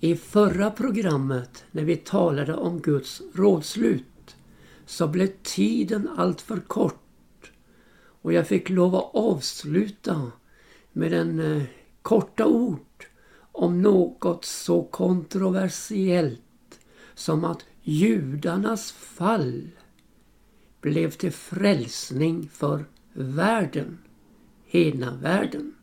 I förra programmet när vi talade om Guds rådslut så blev tiden allt för kort och jag fick lov att avsluta med en eh, korta ord om något så kontroversiellt som att judarnas fall blev till frälsning för världen, hela världen.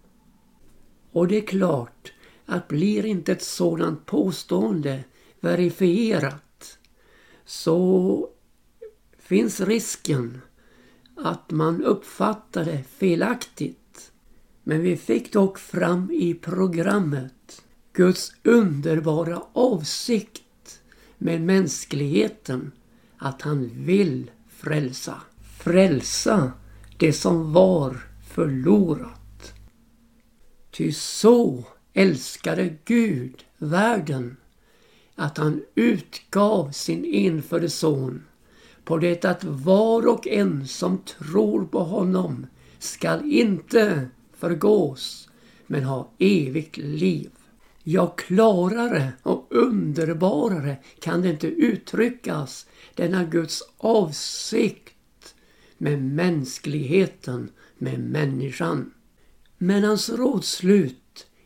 Och det är klart att blir inte ett sådant påstående verifierat så finns risken att man uppfattar det felaktigt. Men vi fick dock fram i programmet Guds underbara avsikt med mänskligheten att han vill frälsa. Frälsa det som var förlorat. Ty så älskade Gud världen att han utgav sin enfödde son på det att var och en som tror på honom skall inte förgås men ha evigt liv. Ja, klarare och underbarare kan det inte uttryckas denna Guds avsikt med mänskligheten, med människan. Men hans rådslut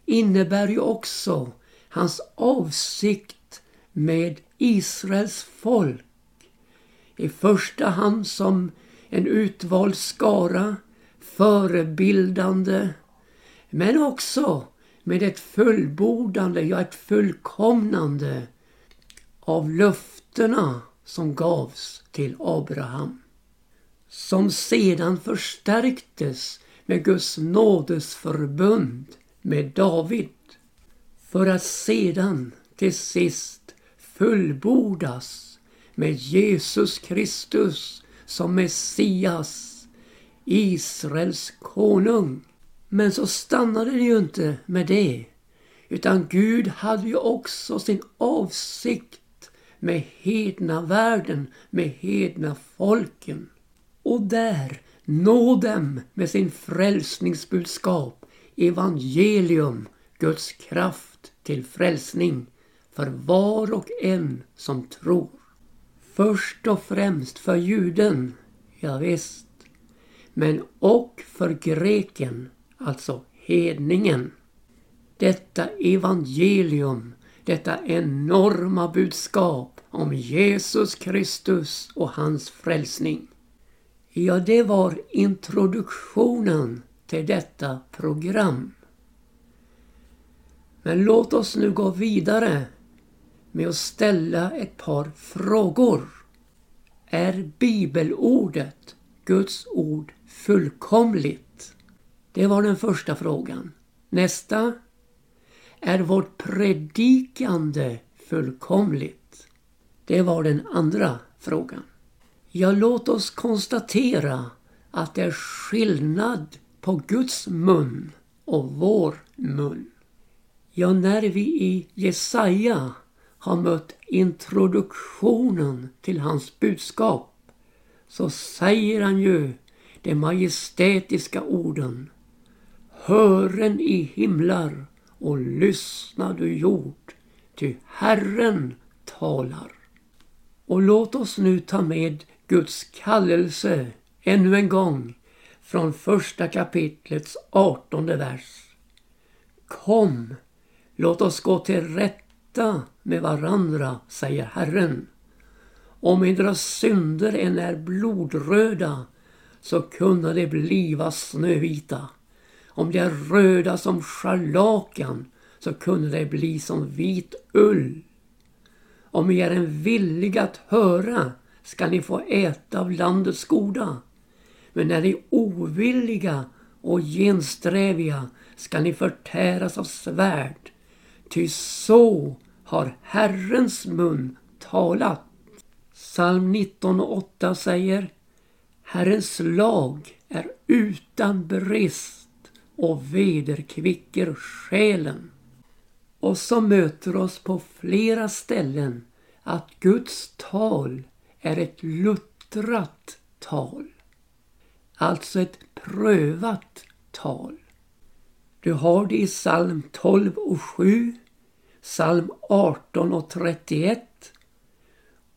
innebär ju också hans avsikt med Israels folk. I första hand som en utvald skara, förebildande, men också med ett fullbordande, ja ett fullkomnande av löftena som gavs till Abraham. Som sedan förstärktes med Guds nådesförbund med David för att sedan till sist fullbordas med Jesus Kristus som Messias, Israels konung. Men så stannade det ju inte med det. Utan Gud hade ju också sin avsikt med hedna världen, med hedna folken. Och där nå dem med sin frälsningsbudskap evangelium, Guds kraft till frälsning för var och en som tror. Först och främst för juden, ja visst, men och för greken, alltså hedningen. Detta evangelium, detta enorma budskap om Jesus Kristus och hans frälsning. Ja, det var introduktionen till detta program. Men låt oss nu gå vidare med att ställa ett par frågor. Är bibelordet, Guds ord, fullkomligt? Det var den första frågan. Nästa. Är vårt predikande fullkomligt? Det var den andra frågan. Ja, låt oss konstatera att det är skillnad på Guds mun och vår mun. Ja, när vi i Jesaja har mött introduktionen till hans budskap så säger han ju de majestätiska orden. Hören i himlar och lyssna du jord, ty Herren talar. Och låt oss nu ta med Guds kallelse ännu en gång från första kapitlets artonde vers. Kom, låt oss gå till rätta med varandra, säger Herren. Om edra synder än är blodröda så kunna de bliva snövita. Om de är röda som scharlakan så kunde de bli som vit ull. Om ni är en villig att höra ska ni få äta av landets goda. Men är ni ovilliga och gensträviga ska ni förtäras av svärd. Ty så har Herrens mun talat. Psalm 19 och 8 säger Herrens lag är utan brist och vederkvicker själen. Och så möter oss på flera ställen att Guds tal är ett luttrat tal. Alltså ett prövat tal. Du har det i psalm 12 och 7, psalm 18 och 31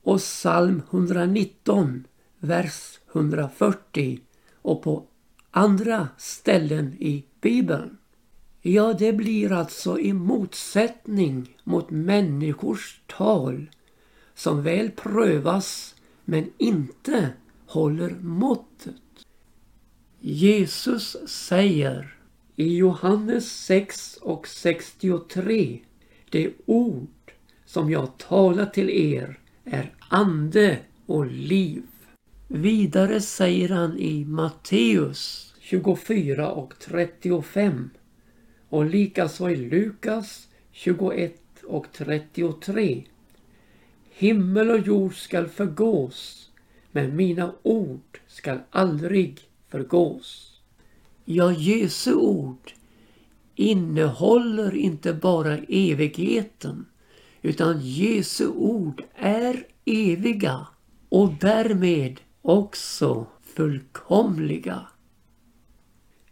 och psalm 119, vers 140 och på andra ställen i Bibeln. Ja, det blir alltså i motsättning mot människors tal som väl prövas men inte håller måttet. Jesus säger i Johannes 6 och 63 Det ord som jag talar till er är ande och liv. Vidare säger han i Matteus 24 och 35 och likaså i Lukas 21 och 33. Himmel och jord skall förgås, men mina ord skall aldrig förgås. Ja, Jesu ord innehåller inte bara evigheten utan Jesu ord är eviga och därmed också fullkomliga.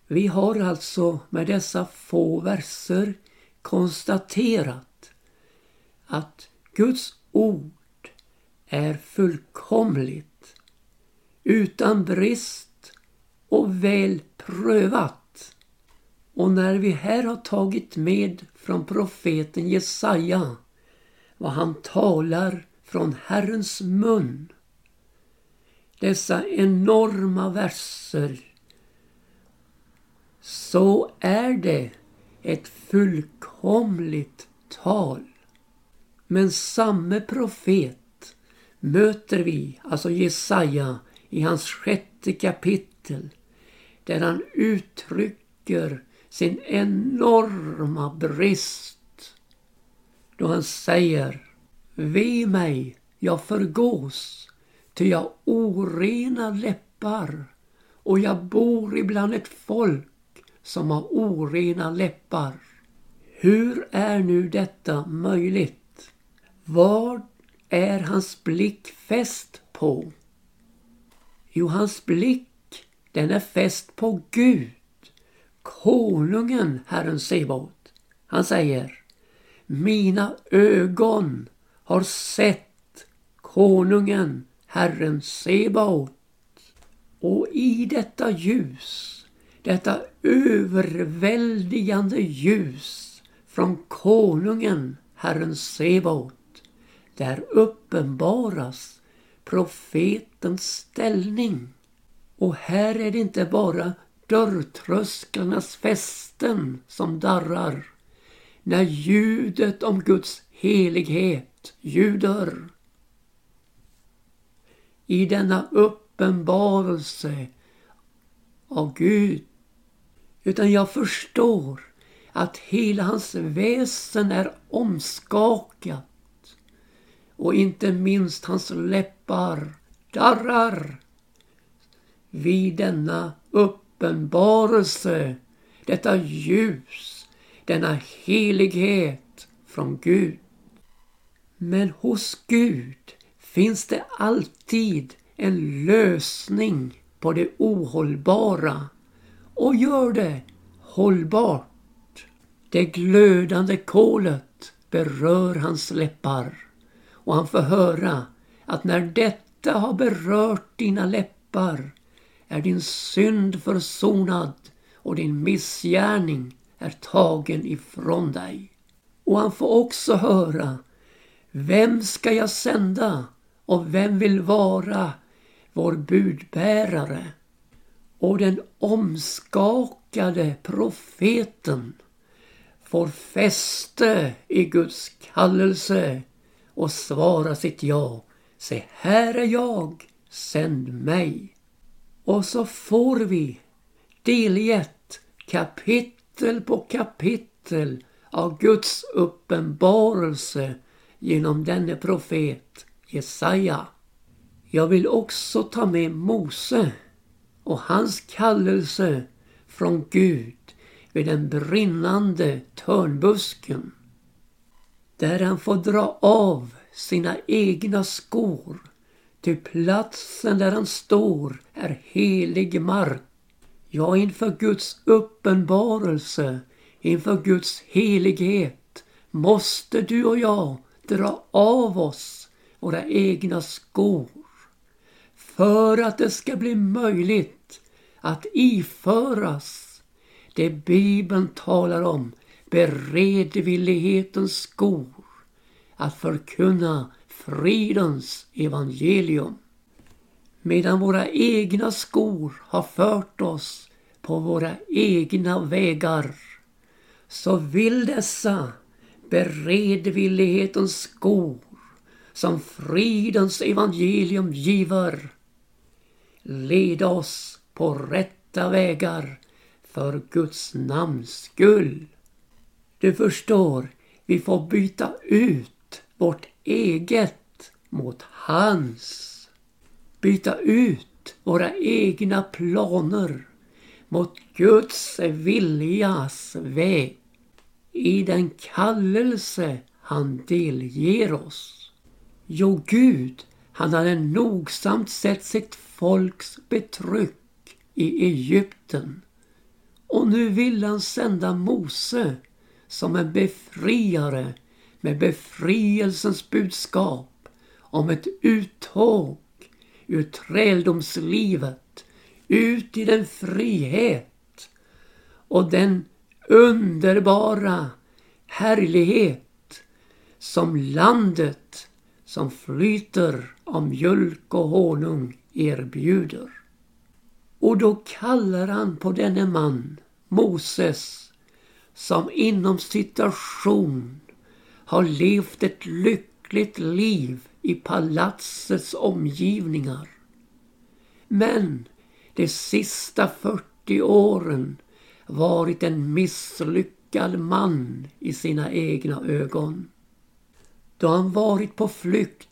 Vi har alltså med dessa få verser konstaterat att Guds ord är fullkomligt, utan brist och väl prövat. Och när vi här har tagit med från profeten Jesaja vad han talar från Herrens mun. Dessa enorma verser. Så är det ett fullkomligt tal. Men samme profet möter vi, alltså Jesaja, i hans sjätte kapitel där han uttrycker sin enorma brist då han säger Ve mig, jag förgås, ty jag orena läppar och jag bor ibland ett folk som har orena läppar. Hur är nu detta möjligt? Vad är hans blick fäst på? Jo, hans blick den är fäst på Gud, konungen Herren Sebaot. Han säger mina ögon har sett konungen, Herren Sebaot. Och i detta ljus, detta överväldigande ljus från konungen, Herren Sebaot, där uppenbaras profetens ställning. Och här är det inte bara dörrtrösklarnas fästen som darrar när ljudet om Guds helighet ljuder. I denna uppenbarelse av Gud. Utan jag förstår att hela hans väsen är omskakat. Och inte minst hans läppar darrar vid denna uppenbarelse, detta ljus denna helighet från Gud. Men hos Gud finns det alltid en lösning på det ohållbara och gör det hållbart. Det glödande kolet berör hans läppar och han får höra att när detta har berört dina läppar är din synd försonad och din missgärning är tagen ifrån dig. Och han får också höra Vem ska jag sända och vem vill vara vår budbärare? Och den omskakade profeten får fäste i Guds kallelse och svara sitt ja. Se, här är jag, sänd mig. Och så får vi delgett kapitel på kapitel av Guds uppenbarelse genom denne profet Jesaja. Jag vill också ta med Mose och hans kallelse från Gud vid den brinnande törnbusken. Där han får dra av sina egna skor Ty platsen där han står är helig mark. Ja, inför Guds uppenbarelse, inför Guds helighet måste du och jag dra av oss våra egna skor för att det ska bli möjligt att iföras det Bibeln talar om, beredvillighetens skor, att förkunna fridens evangelium. Medan våra egna skor har fört oss på våra egna vägar så vill dessa beredvillighetens skor som fridens evangelium giver leda oss på rätta vägar för Guds namns skull. Du förstår, vi får byta ut vårt eget mot hans. Byta ut våra egna planer mot Guds viljas väg i den kallelse han delger oss. Jo, Gud, han hade nogsamt sett sitt folks betryck i Egypten och nu vill han sända Mose som en befriare med befrielsens budskap om ett uttåg ur träldomslivet ut i den frihet och den underbara härlighet som landet som flyter av mjölk och honung erbjuder. Och då kallar han på denne man, Moses, som inom situation har levt ett lyckligt liv i palatsets omgivningar. Men de sista 40 åren varit en misslyckad man i sina egna ögon. Då han varit på flykt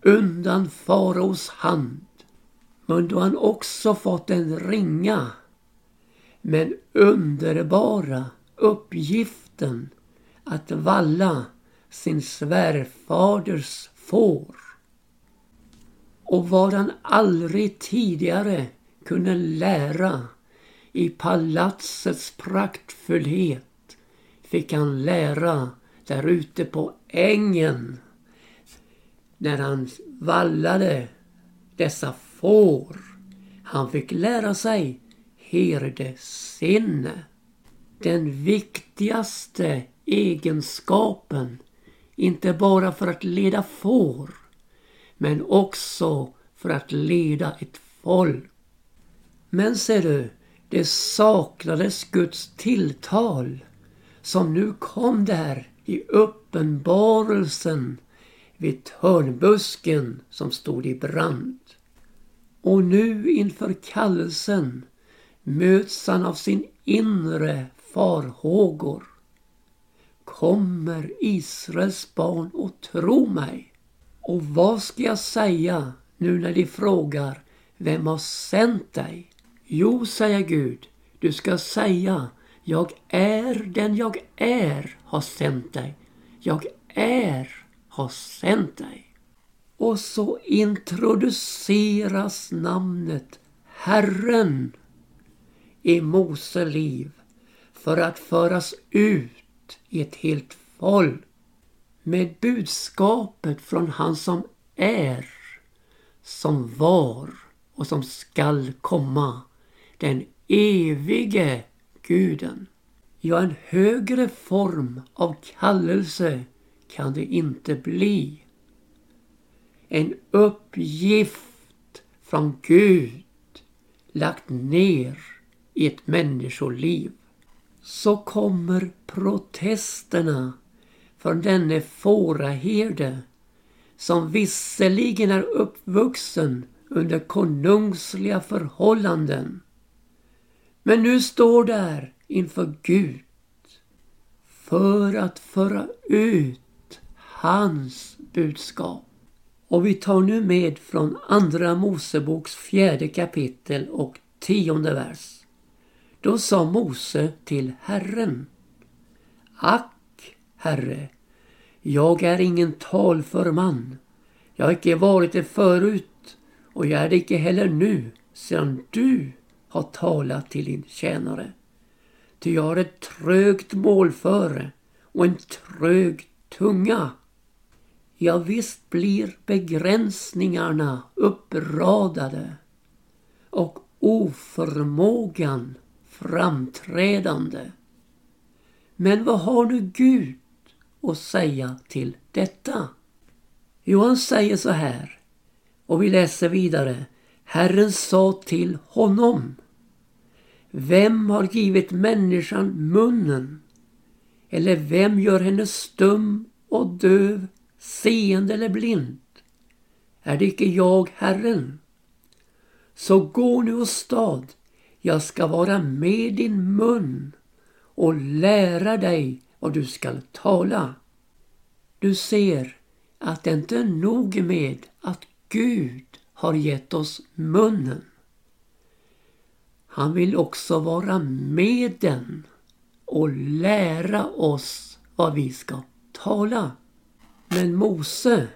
undan faraos hand men då han också fått den ringa men underbara uppgiften att valla sin svärfaders får. Och vad han aldrig tidigare kunde lära i palatsets praktfullhet fick han lära där ute på ängen när han vallade dessa får. Han fick lära sig herdesinne. Den viktigaste egenskapen inte bara för att leda får, men också för att leda ett folk. Men ser du, det saknades Guds tilltal som nu kom där i uppenbarelsen vid törnbusken som stod i brand. Och nu inför kallelsen möts han av sin inre farhågor. Kommer Israels barn att tro mig? Och vad ska jag säga nu när de frågar Vem har sänt dig? Jo, säger Gud, du ska säga Jag är den jag är har sänt dig. Jag är har sänt dig. Och så introduceras namnet Herren i Mose liv för att föras ut i ett helt folk med budskapet från han som är, som var och som skall komma, den evige guden. Ja, en högre form av kallelse kan det inte bli. En uppgift från Gud lagt ner i ett människoliv så kommer protesterna från denne fåraherde som visserligen är uppvuxen under konungsliga förhållanden men nu står där inför Gud för att föra ut hans budskap. Och vi tar nu med från Andra Moseboks fjärde kapitel och tionde vers. Då sa Mose till Herren. Ack, Herre, jag är ingen talför man. Jag har icke varit det förut och jag är det icke heller nu sedan du har talat till din tjänare. Ty jag har ett trögt målföre och en trög tunga. Ja, visst blir begränsningarna uppradade och oförmågan framträdande. Men vad har nu Gud att säga till detta? Jo, han säger så här och vi läser vidare. Herren sa till honom. Vem har givit människan munnen? Eller vem gör henne stum och döv, seende eller blind? Är det icke jag, Herren? Så gå nu åstad, jag ska vara med din mun och lära dig vad du skall tala. Du ser att det inte är nog med att Gud har gett oss munnen. Han vill också vara med den och lära oss vad vi ska tala. Men Mose,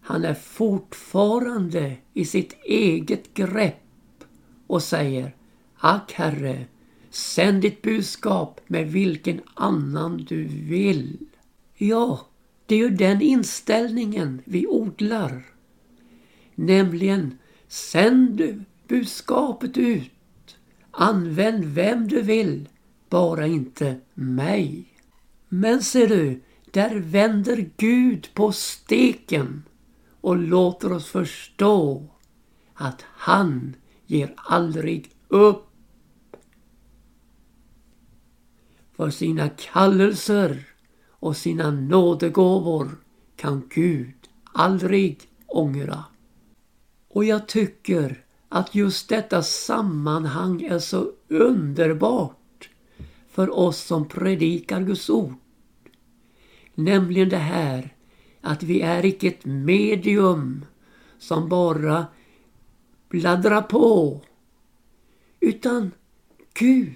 han är fortfarande i sitt eget grepp och säger Ack Herre, sänd ditt budskap med vilken annan du vill. Ja, det är ju den inställningen vi odlar. Nämligen, sänd du budskapet ut. Använd vem du vill, bara inte mig. Men ser du, där vänder Gud på steken och låter oss förstå att han ger aldrig upp. För sina kallelser och sina nådegåvor kan Gud aldrig ångra. Och jag tycker att just detta sammanhang är så underbart för oss som predikar Guds ord. Nämligen det här att vi är icke ett medium som bara bladdrar på. Utan Gud,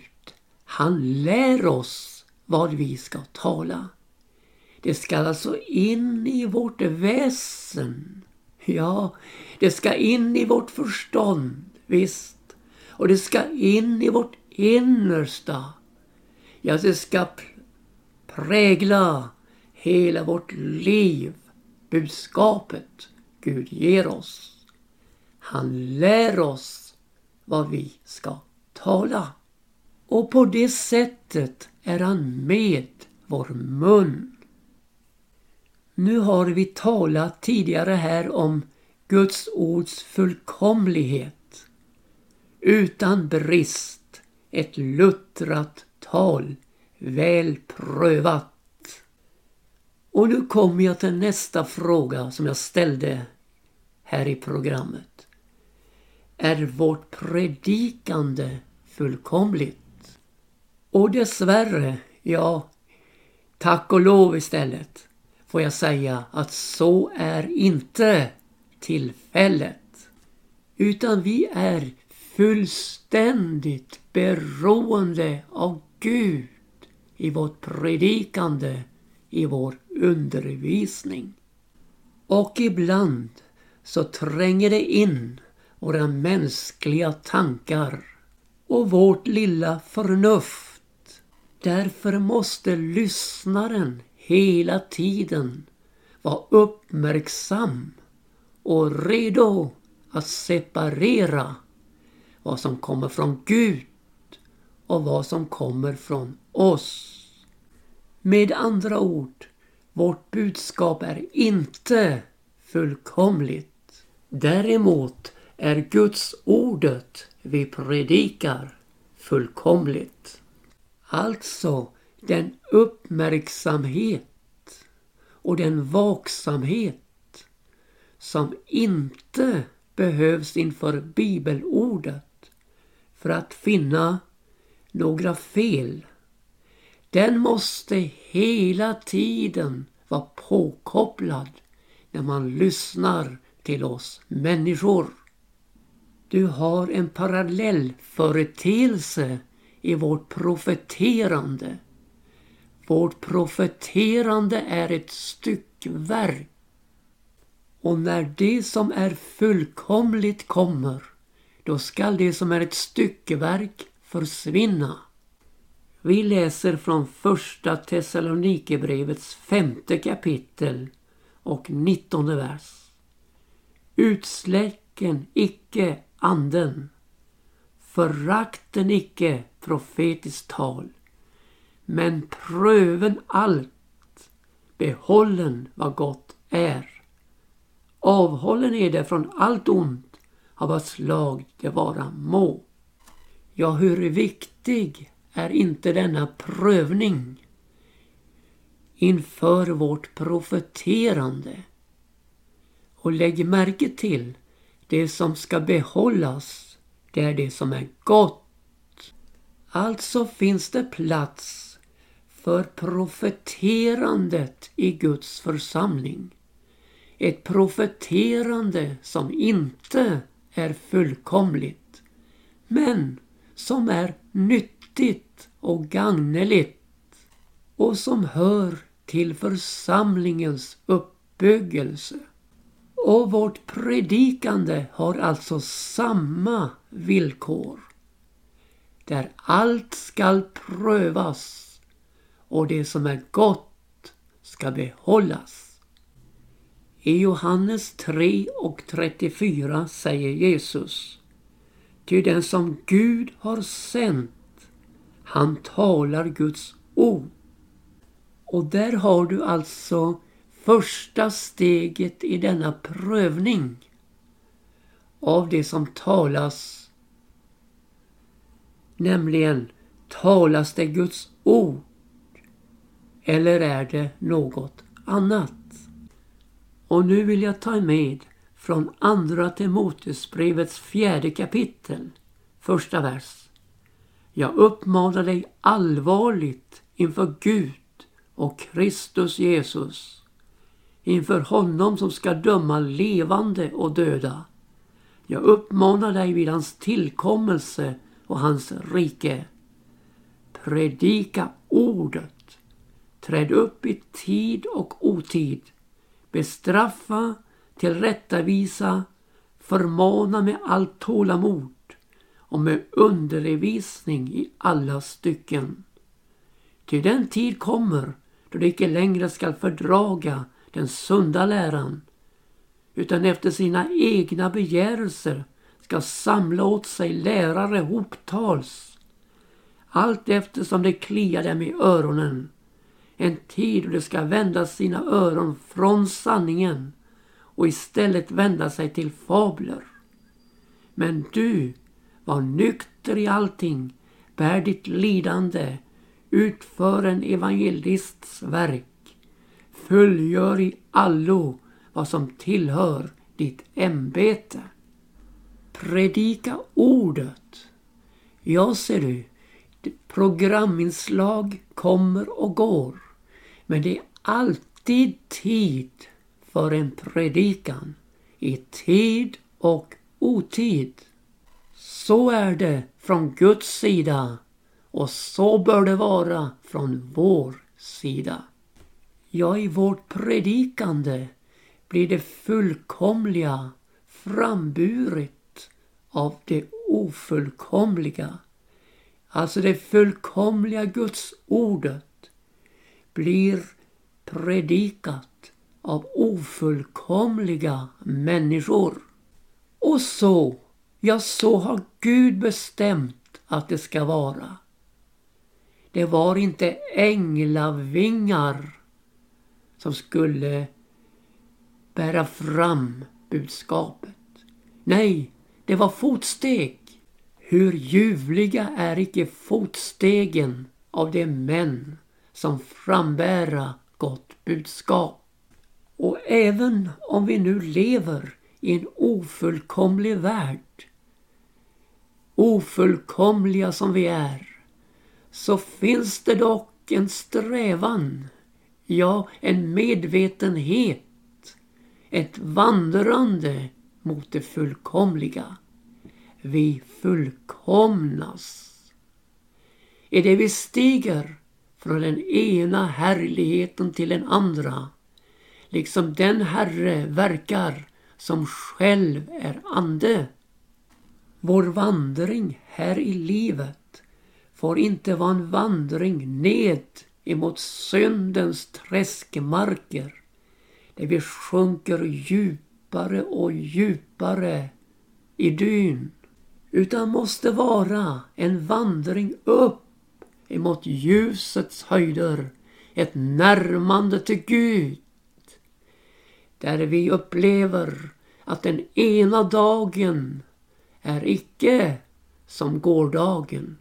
han lär oss vad vi ska tala. Det ska alltså in i vårt väsen. Ja, det ska in i vårt förstånd, visst. Och det ska in i vårt innersta. Ja, det ska prägla hela vårt liv. Budskapet Gud ger oss. Han lär oss vad vi ska tala. Och på det sättet är han med vår mun. Nu har vi talat tidigare här om Guds ords fullkomlighet. Utan brist, ett luttrat tal, väl prövat. Och nu kommer jag till nästa fråga som jag ställde här i programmet. Är vårt predikande fullkomligt? Och dessvärre, ja, tack och lov istället, får jag säga att så är inte tillfället. Utan vi är fullständigt beroende av Gud i vårt predikande, i vår undervisning. Och ibland så tränger det in våra mänskliga tankar och vårt lilla förnuft. Därför måste lyssnaren hela tiden vara uppmärksam och redo att separera vad som kommer från Gud och vad som kommer från oss. Med andra ord, vårt budskap är inte fullkomligt. Däremot är Guds ordet vi predikar fullkomligt. Alltså den uppmärksamhet och den vaksamhet som inte behövs inför bibelordet för att finna några fel. Den måste hela tiden vara påkopplad när man lyssnar till oss människor. Du har en parallellföreteelse i vårt profeterande. Vårt profeterande är ett styckverk och när det som är fullkomligt kommer, då skall det som är ett styckeverk försvinna. Vi läser från första Thessalonikerbrevets femte kapitel och nittonde vers. Utsläcken icke anden, förakten icke profetiskt tal, men pröven allt, behållen vad gott är. Avhållen är det från allt ont av vad slag det vara må. Ja, hur viktig är inte denna prövning inför vårt profeterande? Och lägg märke till, det som ska behållas, det är det som är gott. Alltså finns det plats för profeterandet i Guds församling. Ett profeterande som inte är fullkomligt, men som är nyttigt och gagneligt och som hör till församlingens uppbyggelse. Och vårt predikande har alltså samma villkor. Där allt skall prövas och det som är gott ska behållas. I Johannes 3 och 34 säger Jesus Ty den som Gud har sänt, han talar Guds ord. Och där har du alltså första steget i denna prövning av det som talas. Nämligen, talas det Guds ord eller är det något annat? Och nu vill jag ta med från Andra Timoteusbrevets fjärde kapitel, första vers. Jag uppmanar dig allvarligt inför Gud och Kristus Jesus, inför honom som ska döma levande och döda. Jag uppmanar dig vid hans tillkommelse och hans rike. Predika ordet. Träd upp i tid och otid. Bestraffa, tillrättavisa, förmana med allt tålamod och med undervisning i alla stycken. Ty den tid kommer då de icke längre skall fördraga den sunda läran utan efter sina egna begärelser ska samla åt sig lärare hoptals allt eftersom det kliar dem i öronen. En tid då de ska vända sina öron från sanningen och istället vända sig till fabler. Men du, var nykter i allting, bär ditt lidande, utför en evangelists verk, fullgör i allo vad som tillhör ditt ämbete. Predika ordet. Ja, ser du, programinslag kommer och går. Men det är alltid tid för en predikan. I tid och otid. Så är det från Guds sida och så bör det vara från vår sida. Ja, i vårt predikande blir det fullkomliga framburet av det ofullkomliga. Alltså det fullkomliga Guds ordet blir predikat av ofullkomliga människor. Och så, ja så har Gud bestämt att det ska vara. Det var inte änglavingar som skulle bära fram budskapet. Nej, det var fotsteg. Hur ljuvliga är icke fotstegen av de män som frambära gott budskap. Och även om vi nu lever i en ofullkomlig värld, ofullkomliga som vi är, så finns det dock en strävan, ja en medvetenhet, ett vandrande mot det fullkomliga. Vi fullkomnas. I det vi stiger från den ena härligheten till den andra, liksom den Herre verkar som själv är ande. Vår vandring här i livet får inte vara en vandring ned emot syndens träskmarker där vi sjunker djupt djupare och djupare i dyn utan måste vara en vandring upp emot ljusets höjder, ett närmande till Gud. Där vi upplever att den ena dagen är icke som gårdagen.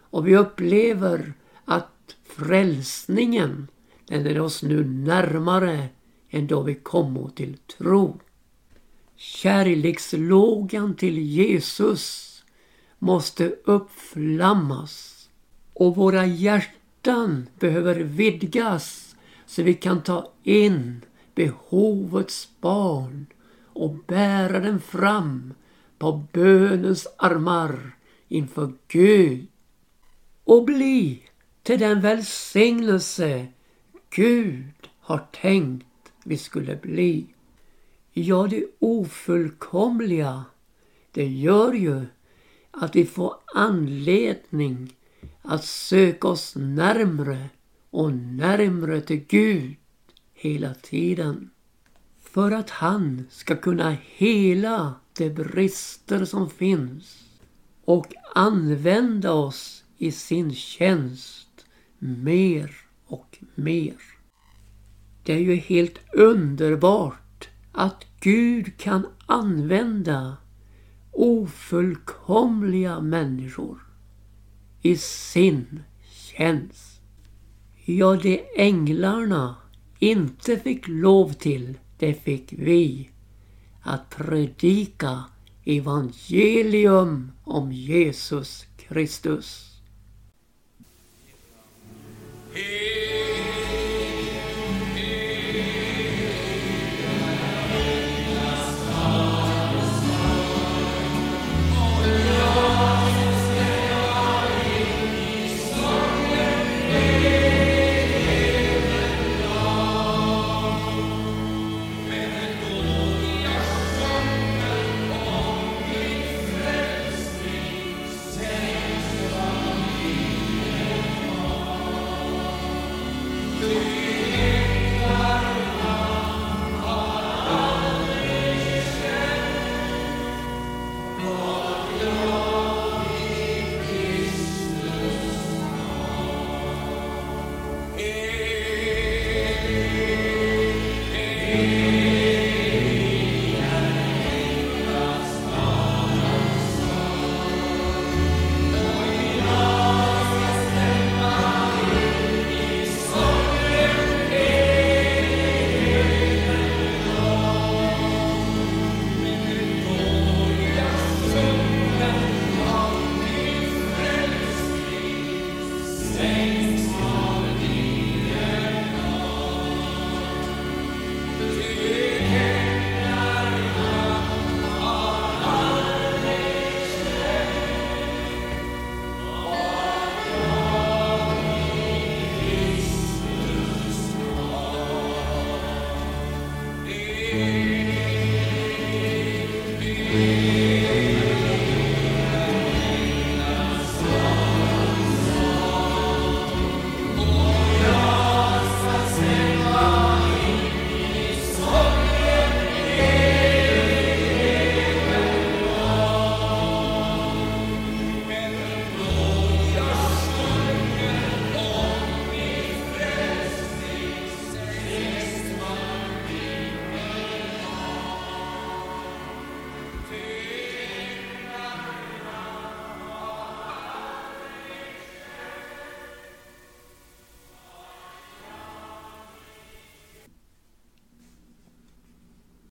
Och vi upplever att frälsningen, den är oss nu närmare än då vi kommer till tro. Kärlekslågan till Jesus måste uppflammas och våra hjärtan behöver vidgas så vi kan ta in behovets barn och bära den fram på bönens armar inför Gud och bli till den välsignelse Gud har tänkt vi skulle bli. Ja, det ofullkomliga, det gör ju att vi får anledning att söka oss närmre och närmre till Gud hela tiden. För att han ska kunna hela de brister som finns och använda oss i sin tjänst mer och mer. Det är ju helt underbart att Gud kan använda ofullkomliga människor i sin tjänst. Ja, det änglarna inte fick lov till, det fick vi. Att predika evangelium om Jesus Kristus. Amen.